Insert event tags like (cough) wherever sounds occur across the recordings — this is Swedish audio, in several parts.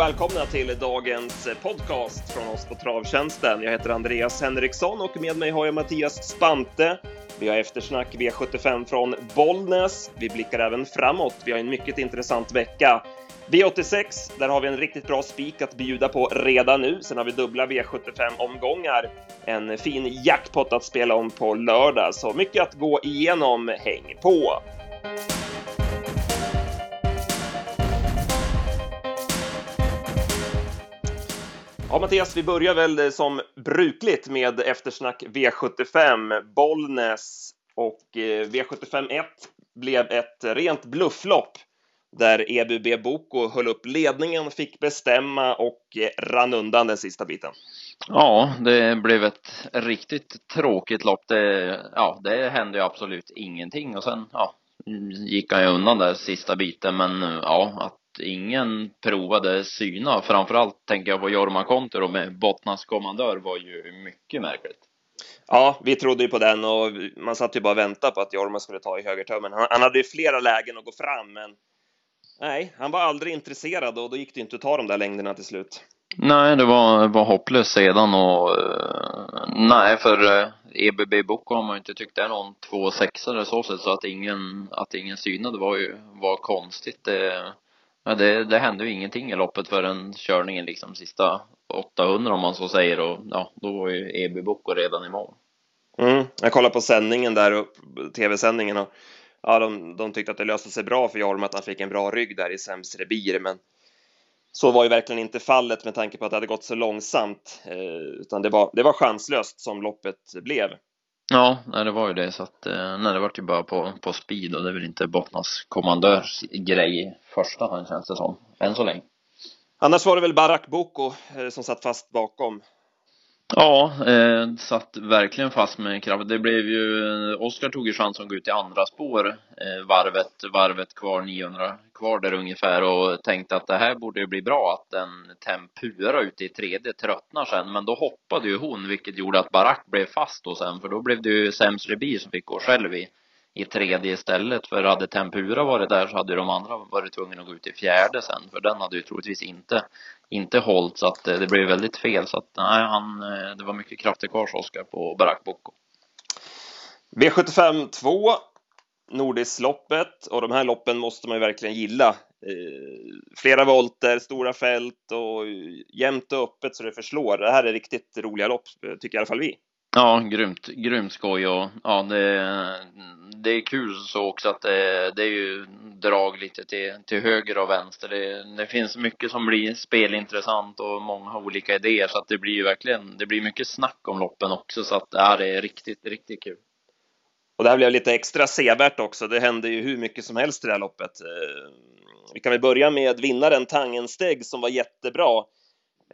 och välkomna till dagens podcast från oss på Travtjänsten. Jag heter Andreas Henriksson och med mig har jag Mattias Spante. Vi har eftersnack V75 från Bollnäs. Vi blickar även framåt. Vi har en mycket intressant vecka. V86, där har vi en riktigt bra spik att bjuda på redan nu. Sen har vi dubbla V75-omgångar. En fin jackpot att spela om på lördag, så mycket att gå igenom. Häng på! Ja, Mattias, vi börjar väl eh, som brukligt med eftersnack V75 Bollnäs och eh, V75 1 blev ett rent blufflopp där EBB Boko höll upp ledningen, fick bestämma och eh, rann undan den sista biten. Ja, det blev ett riktigt tråkigt lopp. Det, ja, det hände ju absolut ingenting och sen ja, mm, gick han ju undan där sista biten men ja, att ingen provade syna. Framförallt tänker jag på Jorma Kontero med Bottnas kommandör var ju mycket märkligt. Ja, vi trodde ju på den och man satt ju bara och väntade på att Jorma skulle ta i högertömmen. Han, han hade ju flera lägen att gå fram, men nej, han var aldrig intresserad och då gick det inte att ta de där längderna till slut. Nej, det var, var hopplöst sedan och uh, nej, för EBB Boko har man ju inte tyckt är någon två sexare så sätt så att ingen, att ingen synade var ju, var konstigt. Det, Ja, det, det hände ju ingenting i loppet förrän körningen liksom sista 800 om man så säger och ja, då var ju Eby Boko redan i mål. Mm, jag kollade på sändningen där, tv-sändningen och ja, de, de tyckte att det löste sig bra för Jorma att han fick en bra rygg där i sämst revir. men så var ju verkligen inte fallet med tanke på att det hade gått så långsamt, eh, utan det var, det var chanslöst som loppet blev. Ja, nej, det var ju det så att eh, nej, det var ju bara på, på speed och det är väl inte Bottnas kommandörs grej i första hand känns det som, än så länge. Annars var det väl Barak Boko eh, som satt fast bakom Ja, eh, satt verkligen fast med kraft. Det blev ju, Oskar tog ju chansen att gå ut i andra spår, eh, varvet, varvet kvar, 900 kvar där ungefär och tänkte att det här borde ju bli bra att den Tempura ute i tredje tröttnar sen. Men då hoppade ju hon, vilket gjorde att Barack blev fast då sen, för då blev det ju Sems Rebi som fick gå själv i i tredje istället. För hade Tempura varit där så hade de andra varit tvungna att gå ut i fjärde sen. För den hade ju troligtvis inte, inte hållit så att eh, det blev väldigt fel. Så att nej, han, eh, det var mycket krafter kvar Oskar på Barack Boko. V75 2 Nordisloppet och de här loppen måste man ju verkligen gilla. Eh, flera volter, stora fält och eh, jämnt och öppet så det förslår. Det här är riktigt roliga lopp, tycker i alla fall vi. Ja, grymt, grymt skoj och ja, det, det är kul så också att det, det är ju drag lite till, till höger och vänster. Det, det finns mycket som blir spelintressant och många har olika idéer så att det blir ju verkligen, det blir mycket snack om loppen också så att ja, det är riktigt, riktigt kul. Och det här blev lite extra sevärt också. Det hände ju hur mycket som helst i det här loppet. Eh, vi kan väl börja med vinnaren Tangensteg som var jättebra.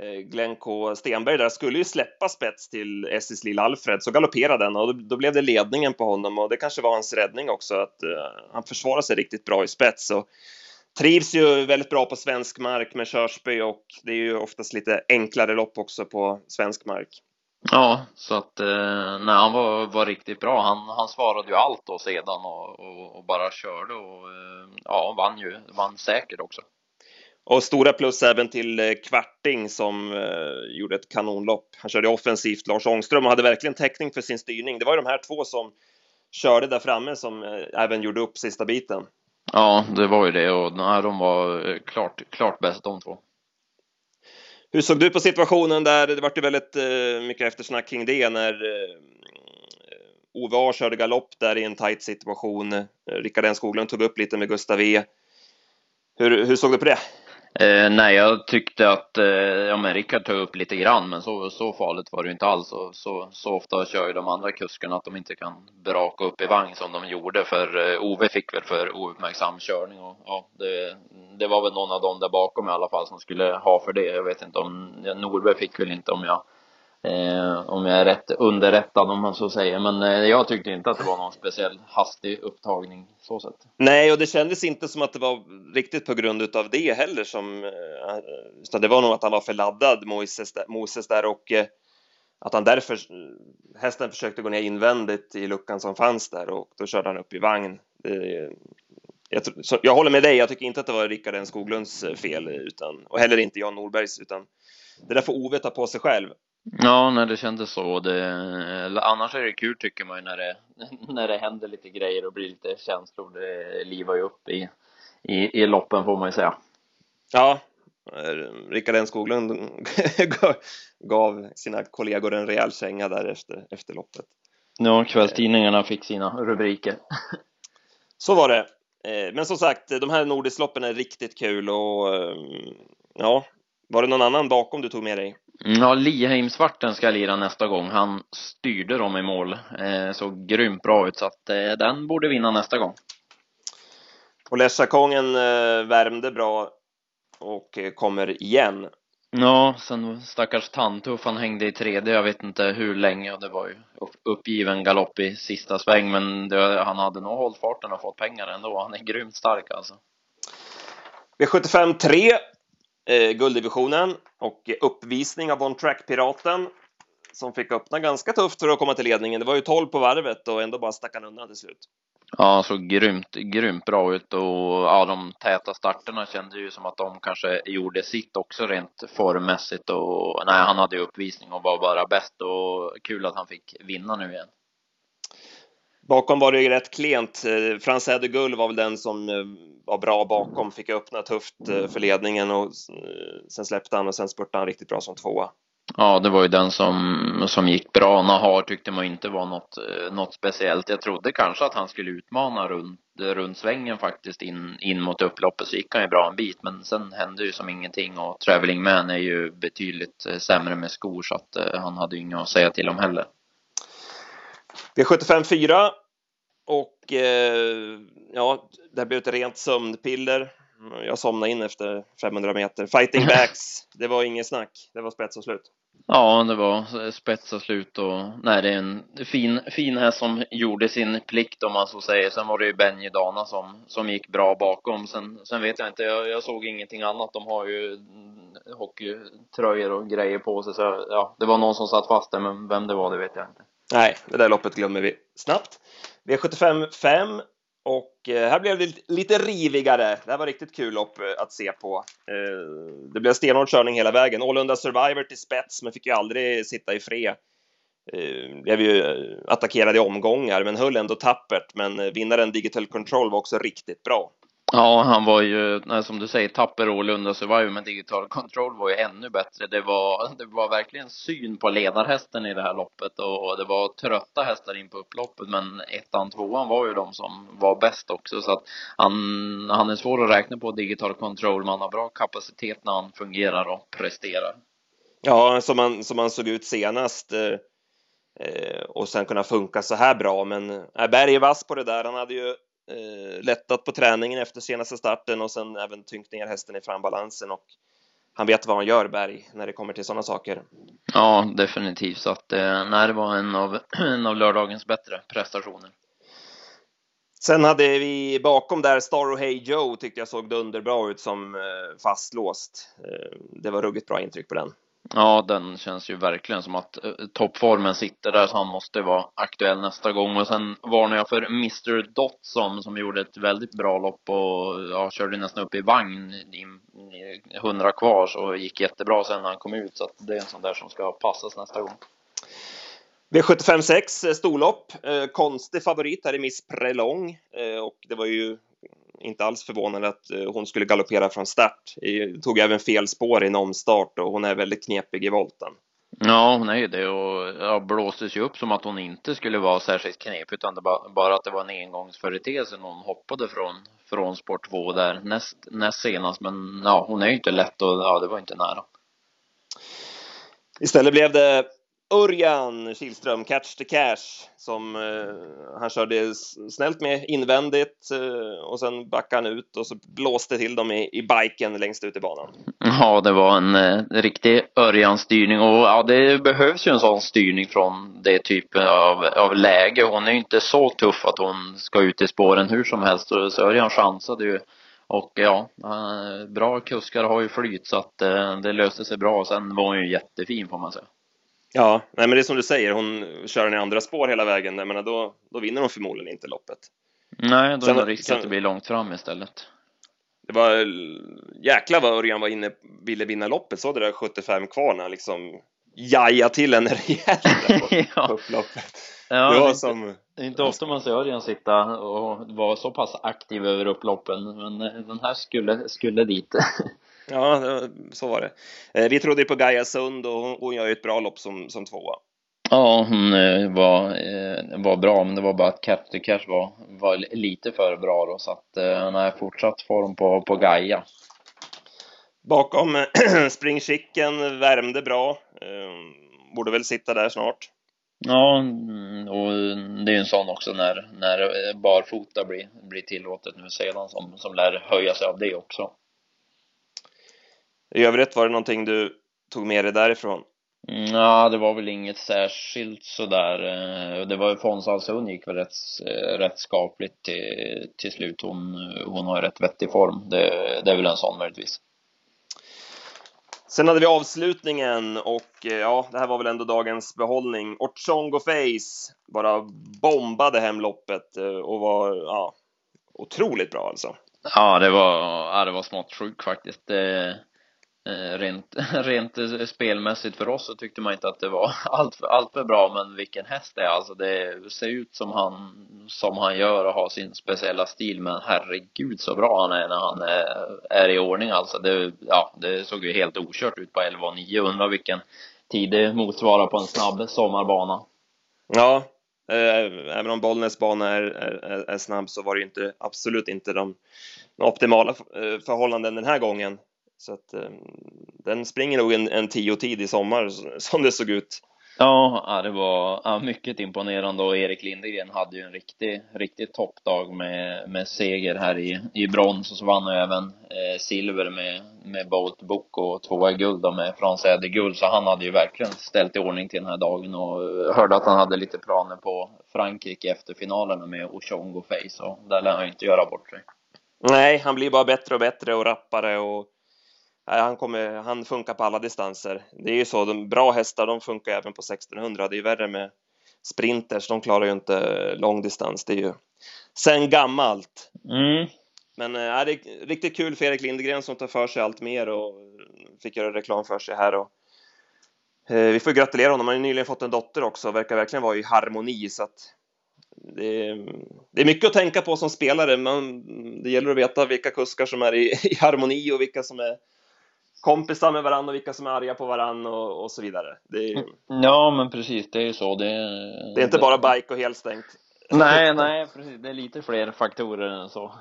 Eh, Glenn K Stenberg där skulle ju släppa spets till SS Lill Alfred, så galopperade den och då blev det ledningen på honom och det kanske var hans räddning också att uh, han försvarar sig riktigt bra i spets och trivs ju väldigt bra på svensk mark med Körsby och det är ju oftast lite enklare lopp också på svensk mark. Ja, så att eh, nej, han var, var riktigt bra. Han, han svarade ju allt då sedan och, och, och bara körde och eh, ja, vann ju, vann säkert också. Och stora plus även till eh, Kvarting som eh, gjorde ett kanonlopp. Han körde offensivt, Lars Ångström, och hade verkligen täckning för sin styrning. Det var ju de här två som körde där framme som eh, även gjorde upp sista biten. Ja, det var ju det och nej, de var klart, klart bäst de två. Hur såg du på situationen där? Det var ju väldigt eh, mycket eftersnack kring det när eh, Ove A körde galopp där i en tight situation. Rickard N Skoglund tog upp lite med Gustav E. Hur, hur såg du på det? Eh, nej, jag tyckte att, eh, ja men Rickard tog upp lite grann, men så, så farligt var det ju inte alls. Och så, så ofta kör ju de andra kuskarna att de inte kan braka upp i vagn som de gjorde, för eh, Ove fick väl för ouppmärksam körning och ja, det, det var väl någon av dem där bakom i alla fall som skulle ha för det. Jag vet inte om, Norberg fick väl inte om jag Eh, om jag är rätt underrättad om man så säger. Men eh, jag tyckte inte att det var någon speciell hastig upptagning så sett. Nej, och det kändes inte som att det var riktigt på grund av det heller som, eh, utan det var nog att han var för laddad, Moses där, Moses där och eh, att han därför, hästen försökte gå ner invändigt i luckan som fanns där och då körde han upp i vagn. Det jag, så, jag håller med dig, jag tycker inte att det var Rickard N Skoglunds eh, fel, utan, och heller inte Jan Norbergs, utan det där får Ove ta på sig själv. Ja, när det kändes så. Det, annars är det kul tycker man ju när det, (laughs) när det händer lite grejer och blir lite känslor. Det livar ju upp i, i, i loppen får man ju säga. Ja, Rickard N Skoglund (laughs) gav sina kollegor en rejäl känga där efter, efter loppet. Ja, kvällstidningarna fick sina rubriker. (laughs) Så var det. Eh, men som sagt, de här Nordisloppen är riktigt kul och ehm, ja, var det någon annan bakom du tog med dig? Ja, Liheim-svarten ska lira nästa gång. Han styrde dem i mål. Eh, såg grymt bra ut, så att eh, den borde vinna nästa gång. Och Lesjakongen eh, värmde bra och eh, kommer igen. Ja, sen stackars Tandtuff, han hängde i tredje, jag vet inte hur länge och det var ju uppgiven galopp i sista sväng men det, han hade nog hållit farten och fått pengar ändå. Han är grymt stark alltså. V75 3, eh, gulddivisionen och uppvisning av On Track-piraten som fick öppna ganska tufft för att komma till ledningen. Det var ju 12 på varvet och ändå bara stack han undan till slut. Ja, såg grymt, grymt bra ut och ja, de täta starterna kände ju som att de kanske gjorde sitt också rent formmässigt och nej, han hade ju uppvisning och var bara bäst och kul att han fick vinna nu igen. Bakom var det ju rätt klent. Eh, de Gull var väl den som eh, var bra bakom, fick öppna tufft eh, för ledningen och eh, sen släppte han och sen spurtade han riktigt bra som tvåa. Ja, det var ju den som, som gick bra. Nahar tyckte man inte var något, något speciellt. Jag trodde kanske att han skulle utmana runt, runt svängen faktiskt in, in mot upploppet, så gick han ju bra en bit. Men sen hände ju som ingenting och Traveling Man är ju betydligt sämre med skor så att han hade ju inget att säga till om heller. Det är 75-4 och eh, ja, det här blev ett rent sömnpiller. Jag somnade in efter 500 meter. Fighting (laughs) backs, det var inget snack. Det var spets och slut. Ja, det var spets och slut och nej, det är en fin, fin häst som gjorde sin plikt om man så säger. Sen var det ju Benji Dana som, som gick bra bakom. Sen, sen vet jag inte, jag, jag såg ingenting annat. De har ju hockeytröjor och grejer på sig så ja, det var någon som satt fast där, men vem det var det vet jag inte. Nej, det där loppet glömmer vi snabbt. V75 5 och eh, här blev det lite rivigare. Det här var riktigt kul lopp eh, att se på. Eh, det blev stenhård körning hela vägen. Ålunda Survivor till spets, men fick ju aldrig sitta i fred. Blev ju attackerad i omgångar, men höll ändå tappert. Men vinnaren Digital Control var också riktigt bra. Ja, han var ju, som du säger, tapper Ålunda Survivor, men Digital Control var ju ännu bättre. Det var, det var verkligen syn på ledarhästen i det här loppet och det var trötta hästar in på upploppet, men ettan, tvåan var ju de som var bäst också, så att han, han är svår att räkna på Digital Control, men han har bra kapacitet när han fungerar och presterar. Ja, som han, som han såg ut senast eh, eh och sen kunna funka så här bra, men äh, Berg är vass på det där. Han hade ju eh, lättat på träningen efter senaste starten och sen även tyngt ner hästen i frambalansen och han vet vad han gör, Berg, när det kommer till sådana saker. Ja, definitivt. Så att, eh, nej, det var en av, (clears throat) en av lördagens bättre prestationer. Sen hade vi bakom där Star och Hey Joe tyckte jag såg dunderbra ut som eh, fastlåst. Eh, det var ruggigt bra intryck på den. Ja, den känns ju verkligen som att eh, toppformen sitter där så han måste vara aktuell nästa gång. Och sen varnar jag för Mr Dotson som gjorde ett väldigt bra lopp och ja, körde nästan upp i vagn i, 100 kvar så gick jättebra sen när han kom ut. Så att det är en sån där som ska passas nästa gång. V75 6, eh, storlopp. Eh, konstig favorit här i Miss Prelong. Eh, och det var ju inte alls förvånande att eh, hon skulle galoppera från start. Tog även fel spår i en omstart och hon är väldigt knepig i volten. Ja, hon är ju det och ja, blåstes ju upp som att hon inte skulle vara särskilt knepig utan det bara, bara att det var en engångsföreteelse när hon hoppade från, från sport 2 där näst, näst senast. Men ja, hon är ju inte lätt och ja, det var inte nära. Istället blev det Örjan Kihlström, Catch the Cash, som eh, han körde snällt med invändigt eh, och sen backade han ut och så blåste till dem i, i biken längst ut i banan. Ja, det var en eh, riktig Örjan-styrning och ja, det behövs ju en sån styrning från det typen av, av läge. Hon är ju inte så tuff att hon ska ut i spåren hur som helst så, så Örjan chansade ju och ja, eh, bra kuskar har ju flyt så att eh, det löste sig bra. Sen var hon ju jättefin får man säga. Ja, nej, men det är som du säger, hon kör den i andra spår hela vägen. Jag menar, då, då vinner hon förmodligen inte loppet. Nej, då är det risk att det blir långt fram istället. Det var jäkla vad Örjan var inne, ville vinna loppet, så det där 75 kvar när liksom jaja till en rejält (laughs) på, ja. på upploppet. Ja, det var som... Det är inte ofta man ser Örjan sitta och vara så pass aktiv över upploppen, men den här skulle, skulle dit. (laughs) Ja, så var det. Eh, vi trodde på Gaia Sund och hon gör ju ett bra lopp som, som tvåa. Ja, hon eh, var, eh, var bra, men det var bara att Captain Cash var, var lite för bra då, så att han har fortsatt form på, på Gaia. Bakom (clears throat) Spring Chicken värmde bra, borde väl sitta där snart. Ja, mm, och det är en sån också när, när barfota blir, blir tillåtet nu sedan som, som lär höja sig av det också. I övrigt var det någonting du tog med dig därifrån? Mm, ja, det var väl inget särskilt sådär. Eh, det var ju Fonsalsson gick väl rätt, eh, rätt skapligt till, till slut. Hon, hon har rätt vettig form. Det, det är väl en sån möjligtvis. Sen hade vi avslutningen och eh, ja, det här var väl ändå dagens behållning. Ortsongo Face bara bombade hem loppet och var ja, otroligt bra alltså. Ja, det var, ja, det var smått sjukt faktiskt. Det, Eh, rent, (laughs) rent eh, spelmässigt för oss så tyckte man inte att det var (laughs) allt för, allt för bra men vilken häst det är. Alltså det ser ut som han som han gör och har sin speciella stil men herregud så bra han är när han är, är i ordning alltså. Det, ja det såg ju helt okört ut på 11 9 undrar vilken tid det motsvarar på en snabb sommarbana. Ja eh, även om Bollnäs bana är, är, är, snabb så var det ju inte absolut inte de, de optimala förhållanden den här gången så att eh, den springer nog en, en tio tid i sommar som det såg ut. Ja, det var ja, mycket imponerande. Och Erik Lindegren hade ju en riktig, riktig toppdag med, med seger här i, i brons. Och så vann han även eh, silver med, med Bolt Book och tvåa guld då med Frans Guld så han hade ju verkligen ställt i ordning till den här dagen. Och hörde att han hade lite planer på Frankrike efter finalerna med Ochongo Face. Och där lär han ju inte göra bort sig. Nej, han blir bara bättre och bättre och rappare. Och han, kommer, han funkar på alla distanser. Det är ju så, de bra hästar de funkar även på 1600. Det är ju värre med sprinters, de klarar ju inte långdistans. Det är ju sen gammalt. Mm. Men äh, det är riktigt kul för Erik Lindgren som tar för sig allt mer och fick göra reklam för sig här. Och, eh, vi får gratulera honom, han har nyligen fått en dotter också, verkar verkligen vara i harmoni så att det är, det är mycket att tänka på som spelare, men det gäller att veta vilka kuskar som är i, (laughs) i harmoni och vilka som är kompisar med varandra och vilka som är arga på varandra och, och så vidare. Är, ja, men precis, det är ju så. Det, det är inte bara bike och helstängt. Nej, (laughs) nej, precis. Det är lite fler faktorer än så.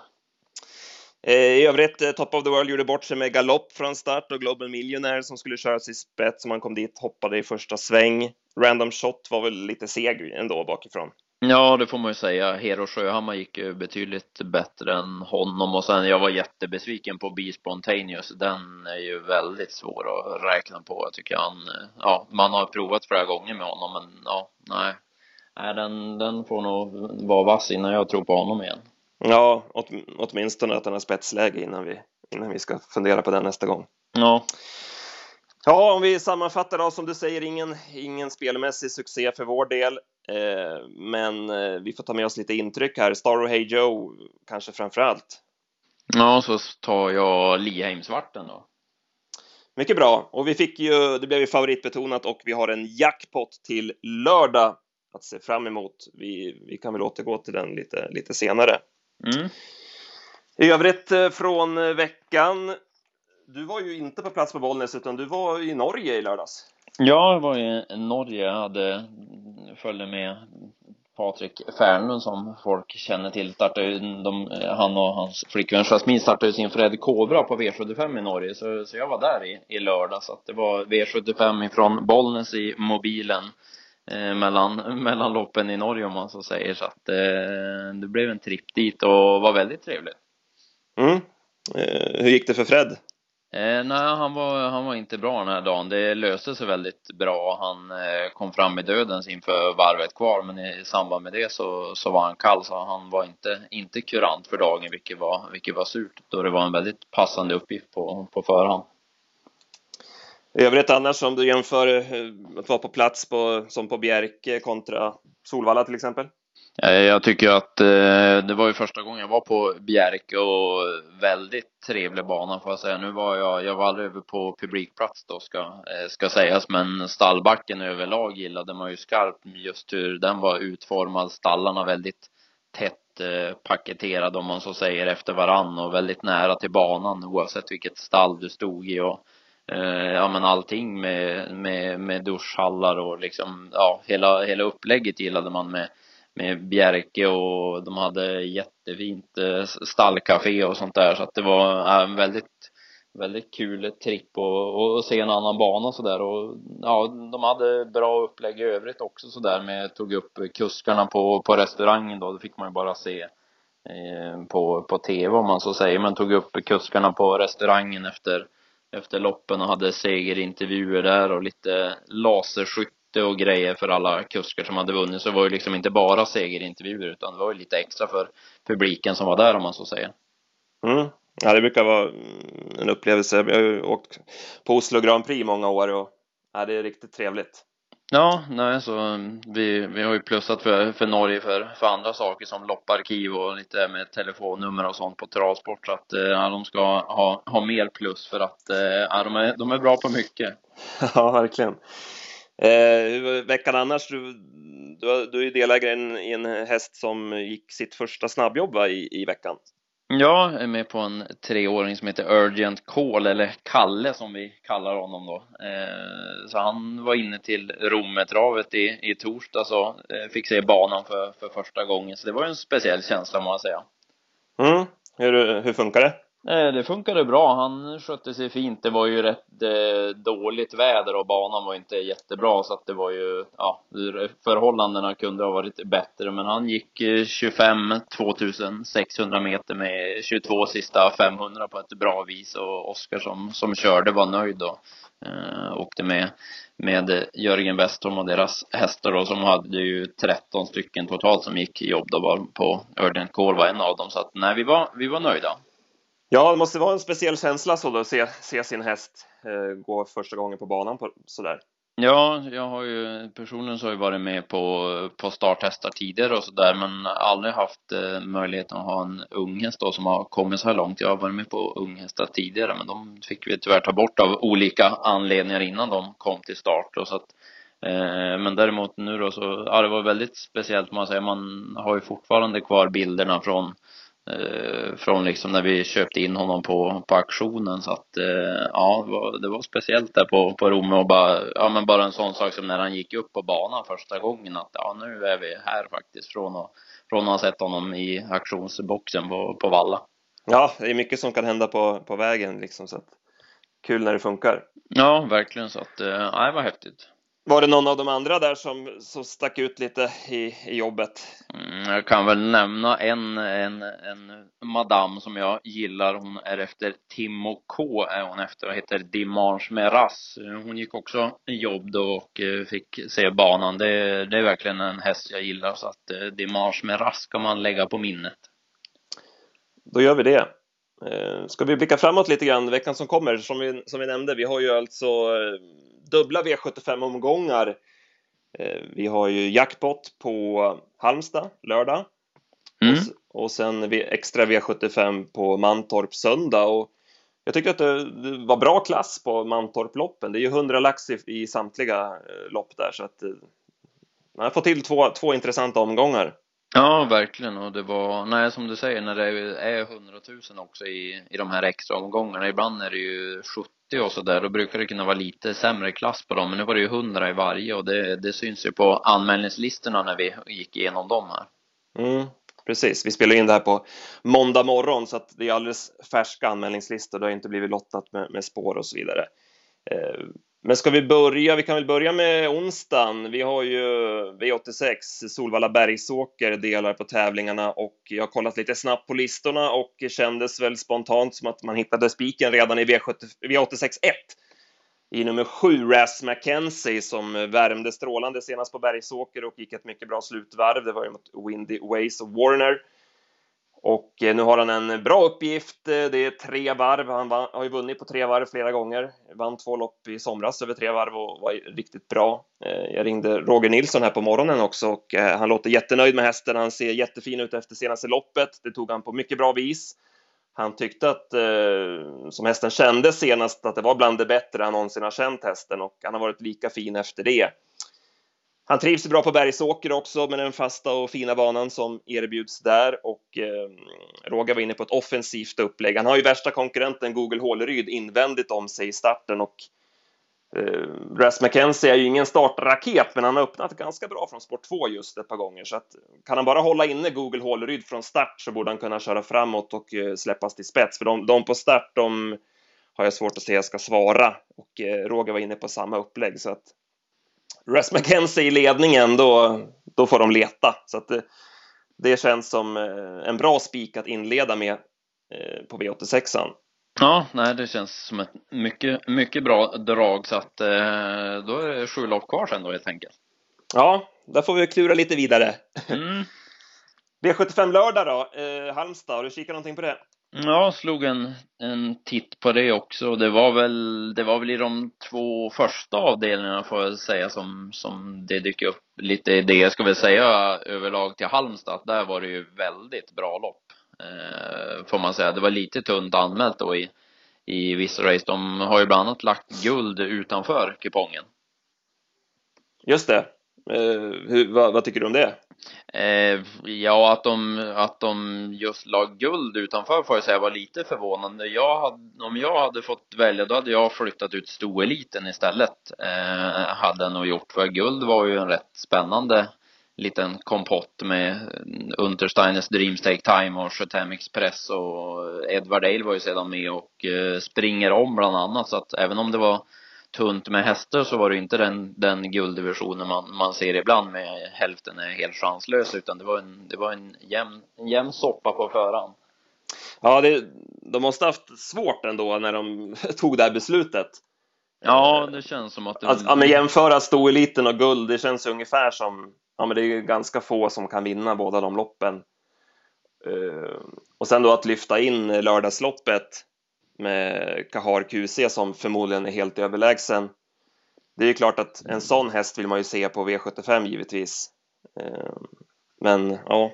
Eh, I övrigt, eh, Top of the World gjorde bort sig med galopp från start och Global Millionaire som skulle köras i spets, som han kom dit, hoppade i första sväng. Random Shot var väl lite seg ändå bakifrån. Ja, det får man ju säga. Hero Sjöhammar gick ju betydligt bättre än honom och sen jag var jättebesviken på Be Spontaneous. Den är ju väldigt svår att räkna på. Jag tycker han, ja, man har provat flera gånger med honom men ja, nej. Nej, den, den får nog vara vass innan jag tror på honom igen. Ja, åt, åtminstone att han har spetsläge innan vi, innan vi ska fundera på den nästa gång. Ja. Ja, om vi sammanfattar då, som du säger, ingen, ingen spelmässig succé för vår del. Eh, men eh, vi får ta med oss lite intryck här. Star och Hey Joe kanske framför allt. Ja, så tar jag Liheim-svarten då. Mycket bra. Och vi fick ju, det blev ju favoritbetonat och vi har en jackpot till lördag att se fram emot. Vi, vi kan väl återgå till den lite, lite senare. Mm. I övrigt eh, från veckan. Du var ju inte på plats på Bollnäs utan du var i Norge i lördags. Ja, jag var i Norge. Jag hade, följde med Patrik Fernlund som folk känner till. Startade, de, han och hans flickvän Jasmine startade sin Fred Cobra på V75 i Norge. Så, så jag var där i, i lördag. Så det var V75 ifrån Bollnäs i mobilen. Eh, mellan, (laughs) mellan loppen i Norge om man så säger. Så att eh, det blev en tripp dit och var väldigt trevligt. Mm. Eh, hur gick det för Fred? Eh, nej, han var, han var inte bra den här dagen. Det löste sig väldigt bra. Han eh, kom fram i dödens inför varvet kvar, men i samband med det så, så var han kall, så han var inte, inte kurant för dagen, vilket var, vilket var surt, då det var en väldigt passande uppgift på, på förhand. I övrigt annars, om du jämför eh, att vara på plats på, som på Bjerke kontra Solvalla till exempel? Eh, jag tycker att eh, det var ju första gången jag var på Bjerke och väldigt trevlig bana får jag säga. Nu var jag, jag var aldrig över på publikplats då ska, eh, ska sägas, men stallbacken överlag gillade man ju skarpt just hur den var utformad. Stallarna väldigt tätt paketerade om man så säger efter varann och väldigt nära till banan oavsett vilket stall du stod i och ja men allting med, med, med duschhallar och liksom, ja hela, hela upplägget gillade man med med Bjerke och de hade jättefint eh, stallcafé och sånt där. Så att det var en väldigt väldigt kul tripp och, och se en annan bana och sådär och ja, de hade bra upplägg i övrigt också så där med, tog upp kuskarna på, på restaurangen då, det fick man ju bara se eh, på, på tv om man så säger, men tog upp kuskarna på restaurangen efter efter loppen och hade segerintervjuer där och lite laserskytte och grejer för alla kuskar som hade vunnit. Så det var ju liksom inte bara segerintervjuer utan det var ju lite extra för publiken som var där om man så säger. Mm. Ja, det brukar vara en upplevelse. Jag har ju åkt på Oslo Grand Prix många år och ja, det är riktigt trevligt. Ja, nej, så vi, vi har ju plussat för, för Norge för, för andra saker som lopparkiv och lite med telefonnummer och sånt på travsport så att ja, de ska ha, ha mer plus för att ja, de, är, de är bra på mycket. (laughs) Ja, verkligen. Eh, veckan annars, du, du, du är ju delägare i en häst som gick sitt första snabbjobb va, i, i veckan. Ja, jag är med på en treåring som heter Urgent Call, eller Kalle som vi kallar honom då. Eh, så han var inne till Rommetravet i, i torsdag så eh, fick se banan för, för första gången. Så det var en speciell känsla må jag säga. Mm. Hur, hur funkar det? Eh, det funkade bra. Han skötte sig fint. Det var ju rätt eh, dåligt väder och banan var inte jättebra så att det var ju, ja, förhållandena kunde ha varit bättre. Men han gick eh, 25 2600 meter med 22 sista 500 på ett bra vis och Oskar som, som körde var nöjd och eh, åkte med med Jörgen Westholm och deras hästar då som hade ju 13 stycken totalt som gick jobb då var på Urgent Call var en av dem så att nej vi var, vi var nöjda. Ja, det måste vara en speciell känsla så då, att se, se sin häst eh, gå första gången på banan på, sådär. Ja, jag har ju personligen så har jag varit med på, på starthästar tidigare och sådär men aldrig haft eh, möjligheten att ha en unghäst då som har kommit så här långt. Jag har varit med på unghästar tidigare men de fick vi tyvärr ta bort av olika anledningar innan de kom till start och så att eh, men däremot nu då så, ja det var väldigt speciellt man säger, man har ju fortfarande kvar bilderna från från liksom när vi köpte in honom på, på auktionen så att eh, ja, det var, det var speciellt där på, på Romme och bara, ja men bara en sån sak som när han gick upp på banan första gången att ja nu är vi här faktiskt från att, från att ha sett honom i auktionsboxen på, på Valla. Ja, det är mycket som kan hända på, på vägen liksom så att kul när det funkar. Ja, verkligen så att, eh, ja, det var häftigt. Var det någon av de andra där som, som stack ut lite i, i jobbet? Mm, jag kan väl nämna en, en, en madam som jag gillar. Hon är efter Timo K är hon efter och heter Dimanche Meras. Hon gick också jobb då och eh, fick se banan. Det, det är verkligen en häst jag gillar så att eh, Dimanche Meras ska man lägga på minnet. Då gör vi det. Eh, ska vi blicka framåt lite grann veckan som kommer? Som vi, som vi nämnde, vi har ju alltså dubbla V75-omgångar. Eh, vi har ju jackpot på Halmstad lördag mm. och, och sen extra V75 på Mantorp söndag. Och jag tycker att det, det var bra klass på Mantorp-loppen. Det är ju 100 lax i, i samtliga eh, lopp där så att eh, man har fått till två, två intressanta omgångar. Ja, verkligen. Och det var, nej som du säger, när det är 100 000 också i, i de här extra omgångarna. Ibland är det ju 70 och sådär. Då brukar det kunna vara lite sämre klass på dem. Men nu var det ju 100 i varje och det, det syns ju på anmälningslistorna när vi gick igenom dem här. Mm, precis. Vi spelar in det här på måndag morgon så att det är alldeles färska anmälningslistor. Det har inte blivit lottat med, med spår och så vidare. Eh, men ska vi börja? Vi kan väl börja med onsdagen. Vi har ju V86 Solvalla Bergsåker delar på tävlingarna och jag har kollat lite snabbt på listorna och kändes väl spontant som att man hittade spiken redan i V70, V86 1 i nummer 7 Ras McKenzie som värmde strålande senast på Bergsåker och gick ett mycket bra slutvarv. Det var ju mot Windy Ways och Warner. Och eh, nu har han en bra uppgift. Eh, det är tre varv. Han har ju vunnit på tre varv flera gånger. Vann två lopp i somras över tre varv och var riktigt bra. Eh, jag ringde Roger Nilsson här på morgonen också och han låter jättenöjd med hästen. Han ser jättefin ut efter senaste loppet. Det tog han på mycket bra vis. Han tyckte att, som hästen kände senast, att det var bland det bättre han någonsin har känt hästen och han har varit lika fin efter det. Han trivs bra på Bergsåker också med den fasta och fina banan som erbjuds där. Och eh, Roger var inne på ett offensivt upplägg. Han har ju värsta konkurrenten Google Håleryd invändigt om sig i starten. Och eh, Russ McKenzie är ju ingen startraket, men han har öppnat ganska bra från sport 2 just ett par gånger, så att kan han bara hålla inne Google Håleryd från start så borde han kunna köra framåt och eh, släppas till spets, för de, de på start, de har jag svårt att se ska svara. Och eh, Roger var inne på samma upplägg, så att Russ McKenzie i ledningen, då, då får de leta. Så det, det känns som eh, en bra spik att inleda med eh, på V86. Ja, nej, det känns som ett mycket, mycket bra drag så att eh, då är det sju lopp kvar sen då helt enkelt. Ja, där får vi klura lite vidare. Mm. (laughs) V75 lördag då, eh, Halmstad, har du kikat någonting på det? Ja, slog en, en titt på det också. Det var väl, det var väl i de två första avdelningarna får jag säga som, som det dyker upp lite idéer, ska vi säga, överlag till Halmstad. Där var det ju väldigt bra lopp, eh, får man säga. Det var lite tunt anmält då i, i vissa race. De har ju bland annat lagt guld utanför kupongen. Just det. Eh, hur, vad, vad, tycker du om det? Eh, ja, att de, att de just la guld utanför får jag säga var lite förvånande. Jag hade, om jag hade fått välja, då hade jag flyttat ut stoeliten istället. Eh, hade jag nog gjort, för guld var ju en rätt spännande liten kompott med Untersteiners Dreams Take Time och Chetem Express och Edward Dale var ju sedan med och eh, springer om bland annat så att även om det var tunt med hästar så var det inte den, den gulddivisionen man, man ser ibland med hälften är helt chanslös utan det var en, det var en jämn, en jämn soppa på förhand. Ja, det, de måste haft svårt ändå när de (laughs) tog det här beslutet. Ja, det känns som att det... Att, ja, men jämföra stoeliten och guld, det känns ungefär som, ja men det är ganska få som kan vinna båda de loppen. Uh, och sen då att lyfta in lördagsloppet med Kahar QC som förmodligen är helt överlägsen. Det är klart att en sån häst vill man ju se på V75 givetvis. Eh, men ja,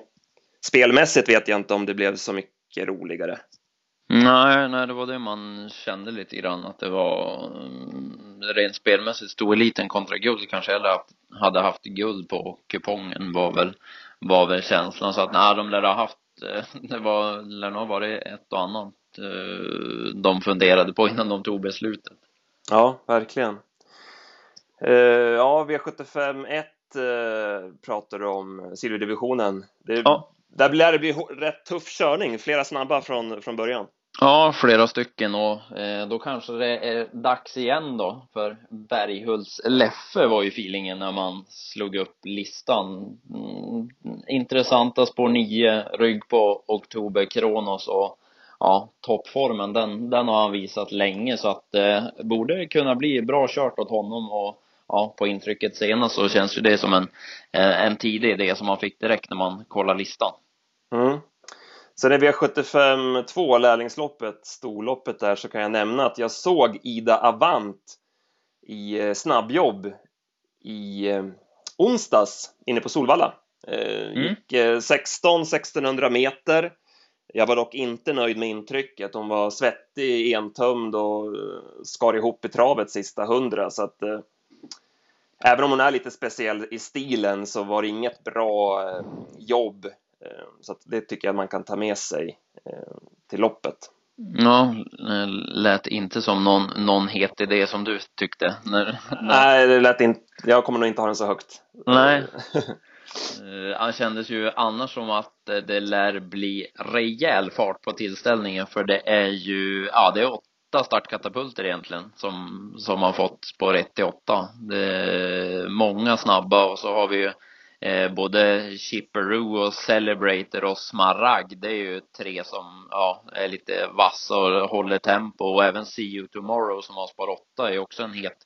spelmässigt vet jag inte om det blev så mycket roligare. Nej, nej, det var det man kände lite grann att det var mm, rent spelmässigt stod eliten kontra guld kanske eller hade haft guld på kupongen var väl var väl känslan så att nej, de lär ha haft eh, (laughs) det var lär nog ha varit ett och annat de funderade på innan de tog beslutet. Ja, verkligen. Eh, ja, V75 1 eh, pratar du om, silverdivisionen. Det, ja. Där lär det bli rätt tuff körning, flera snabba från, från början. Ja, flera stycken och eh, då kanske det är dags igen då för Berghults Leffe var ju feelingen när man slog upp listan. Mm, intressanta spår 9, rygg på Oktober Kronos och ja, toppformen den, den har han visat länge så att det eh, borde kunna bli bra kört åt honom och ja, på intrycket senast så känns ju det som en, eh, en tidig idé som man fick direkt när man kollar listan. Mm. Sen är V75 2, lärlingsloppet, storloppet där, så kan jag nämna att jag såg Ida Avant i eh, snabbjobb i eh, onsdags inne på Solvalla. Mm. Gick 16-1600 meter jag var dock inte nöjd med intrycket. Hon var svettig, entömd och eh, skar ihop i travet sista hundra. Så att, eh, även om hon är lite speciell i stilen så var det inget bra eh, jobb. Eh, så det tycker jag man kan ta med sig till loppet. Ja, lät inte som någon, någon het idé som du tyckte. När, när... Nej, det lät inte. Jag kommer nog inte ha den så högt. Nej. (laughs) Eh, han kändes ju annars som att eh, det lär bli rejäl fart på tillställningen för det är ju, ja det är åtta startkatapulter egentligen som, som har fått spår 1 till 8. Det är många snabba och så har vi ju eh, både Chipperoo och Celebrator och Smaragd. Det är ju tre som, ja, är lite vassa och håller tempo och även See You Tomorrow som har spår 8 är också en het,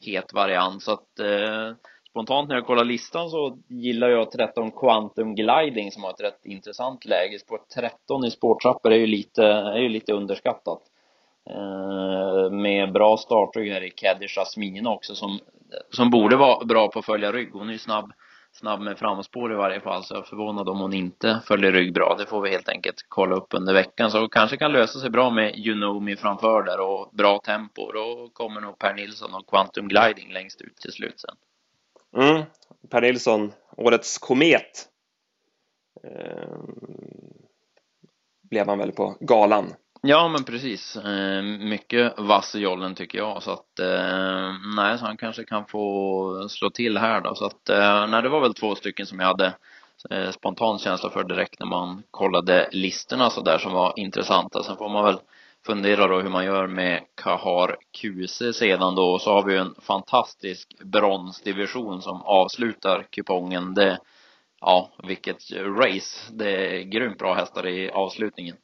het variant så att eh, spontant när jag kollar listan så gillar jag 13 Quantum Gliding som har ett rätt intressant läge. Spår 13 i spårtrappor är ju lite, är ju lite underskattat. Eh, med bra startrygg här i Caddy Jasmine också som, som borde vara bra på att följa rygg. Hon är ju snabb, snabb med framspår i varje fall så jag är förvånad om hon inte följer rygg bra. Det får vi helt enkelt kolla upp under veckan. Så kanske kan lösa sig bra med You know me framför där och bra tempo. Då kommer nog Per Nilsson och Quantum Gliding längst ut till slut sen. Mm. Per Nilsson, årets komet. Eh, blev han väl på galan. Ja, men precis. Eh, mycket vass i jollen tycker jag. Så att, eh, nej, så han kanske kan få slå till här då. Så att, eh, nej, det var väl två stycken som jag hade eh, spontan känsla för direkt när man kollade listorna så där som var intressanta. Sen får man väl fundera då hur man gör med Kahar QC sedan då. Så har vi en fantastisk bronsdivision som avslutar kupongen. Det, ja, vilket race. Det är grymt bra hästar i avslutningen.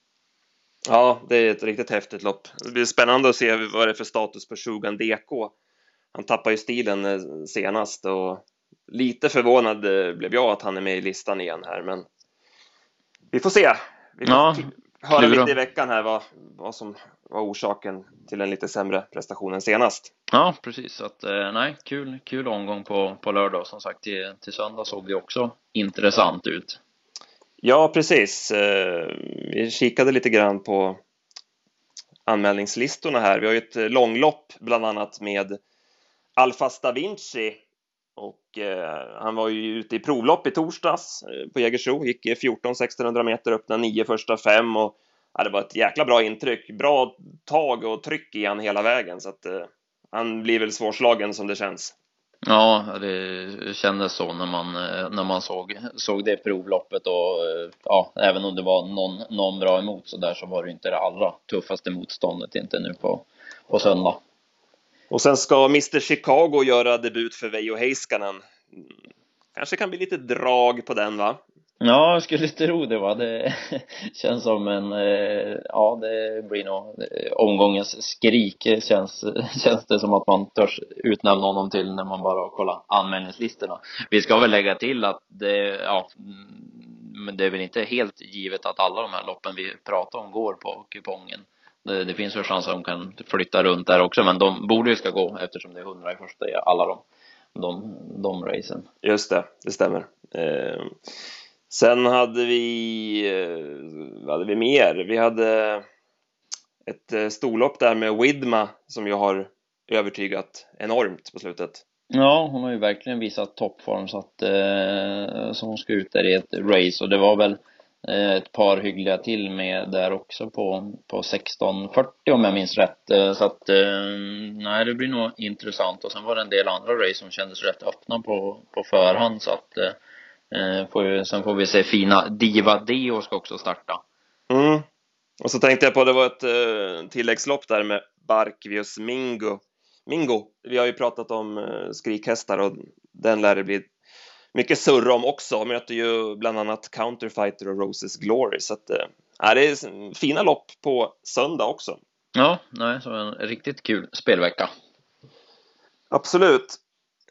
Ja, det är ett riktigt häftigt lopp. Det blir spännande att se vad det är för status på Shogun DK. Han tappade ju stilen eh, senast och lite förvånad eh, blev jag att han är med i listan igen här, men vi får se. Vi får ja, höra lite i veckan här vad, vad som var orsaken till en lite sämre prestation än senast. Ja, precis. Så att, eh, nej, kul, kul omgång på, på lördag. Som sagt, till, till söndag såg det också intressant ut. Ja, precis. Eh, vi kikade lite grann på anmälningslistorna här. Vi har ju ett långlopp bland annat med Alfas da Vinci och eh, Eh, han var ju ute i provlopp i torsdags eh, på Jägersro, gick 14 1600 meter, öppnade nio första fem och ja, det var ett jäkla bra intryck. Bra tag och tryck i han hela vägen så att eh, han blir väl svårslagen som det känns. Ja, det kändes så när man, eh, när man såg, såg det provloppet och ja, även om det var någon, någon bra emot så där så var det inte det allra tuffaste motståndet inte nu på, på söndag. Och sen ska Mr Chicago göra debut för Veijo Heiskanen. Kanske kan bli lite drag på den va? Ja, jag skulle tro det va. Det (laughs) känns som en, eh, ja det blir nog eh, omgångens skrik känns, (laughs) känns det som att man törs utnämna honom till när man bara kollar anmälningslistorna. Vi ska väl lägga till att det, ja, mm, men det är väl inte helt givet att alla de här loppen vi pratar om går på kupongen. Det, det finns väl chans att de kan flytta runt där också, men de borde ju ska gå eftersom det är hundra i första i alla de, de, de racen. Just det, det stämmer. Eh. Sen hade vi, eh, vad hade vi mer? Vi hade ett eh, storlopp där med Widma som ju har övertygat enormt på slutet. Ja, hon har ju verkligen visat toppform så att eh, så hon ska ut där i ett race och det var väl Eh, ett par hyggliga till med där också på, på 16.40 om jag minns rätt. Eh, så att eh, nej, det blir nog intressant och sen var det en del andra race som kändes rätt öppna på, på förhand så att Eh, får ju, sen får vi se fina Diva Deo ska också starta. Mm. Och så tänkte jag på, det var ett eh, tilläggslopp där med Barkvius Mingo. Mingo. Vi har ju pratat om eh, skrikhästar och den lär det bli mycket surr om också. Möter ju bland annat Counterfighter och Roses Glory. Så att, eh, det är fina lopp på söndag också. Ja, nej, så en riktigt kul spelvecka. Absolut.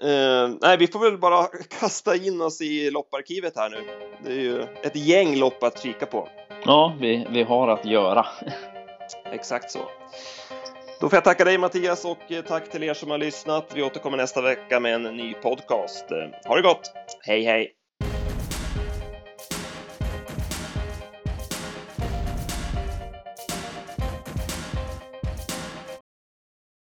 Uh, nej, vi får väl bara (laughs) kasta in oss i lopparkivet här nu. Det är ju ett gäng lopp att kika på. Ja, vi, vi har att göra. (laughs) Exakt så. Då får jag tacka dig Mattias och eh, tack till er som har lyssnat. Vi återkommer nästa vecka med en ny podcast. Eh, ha det gott! Hej hej!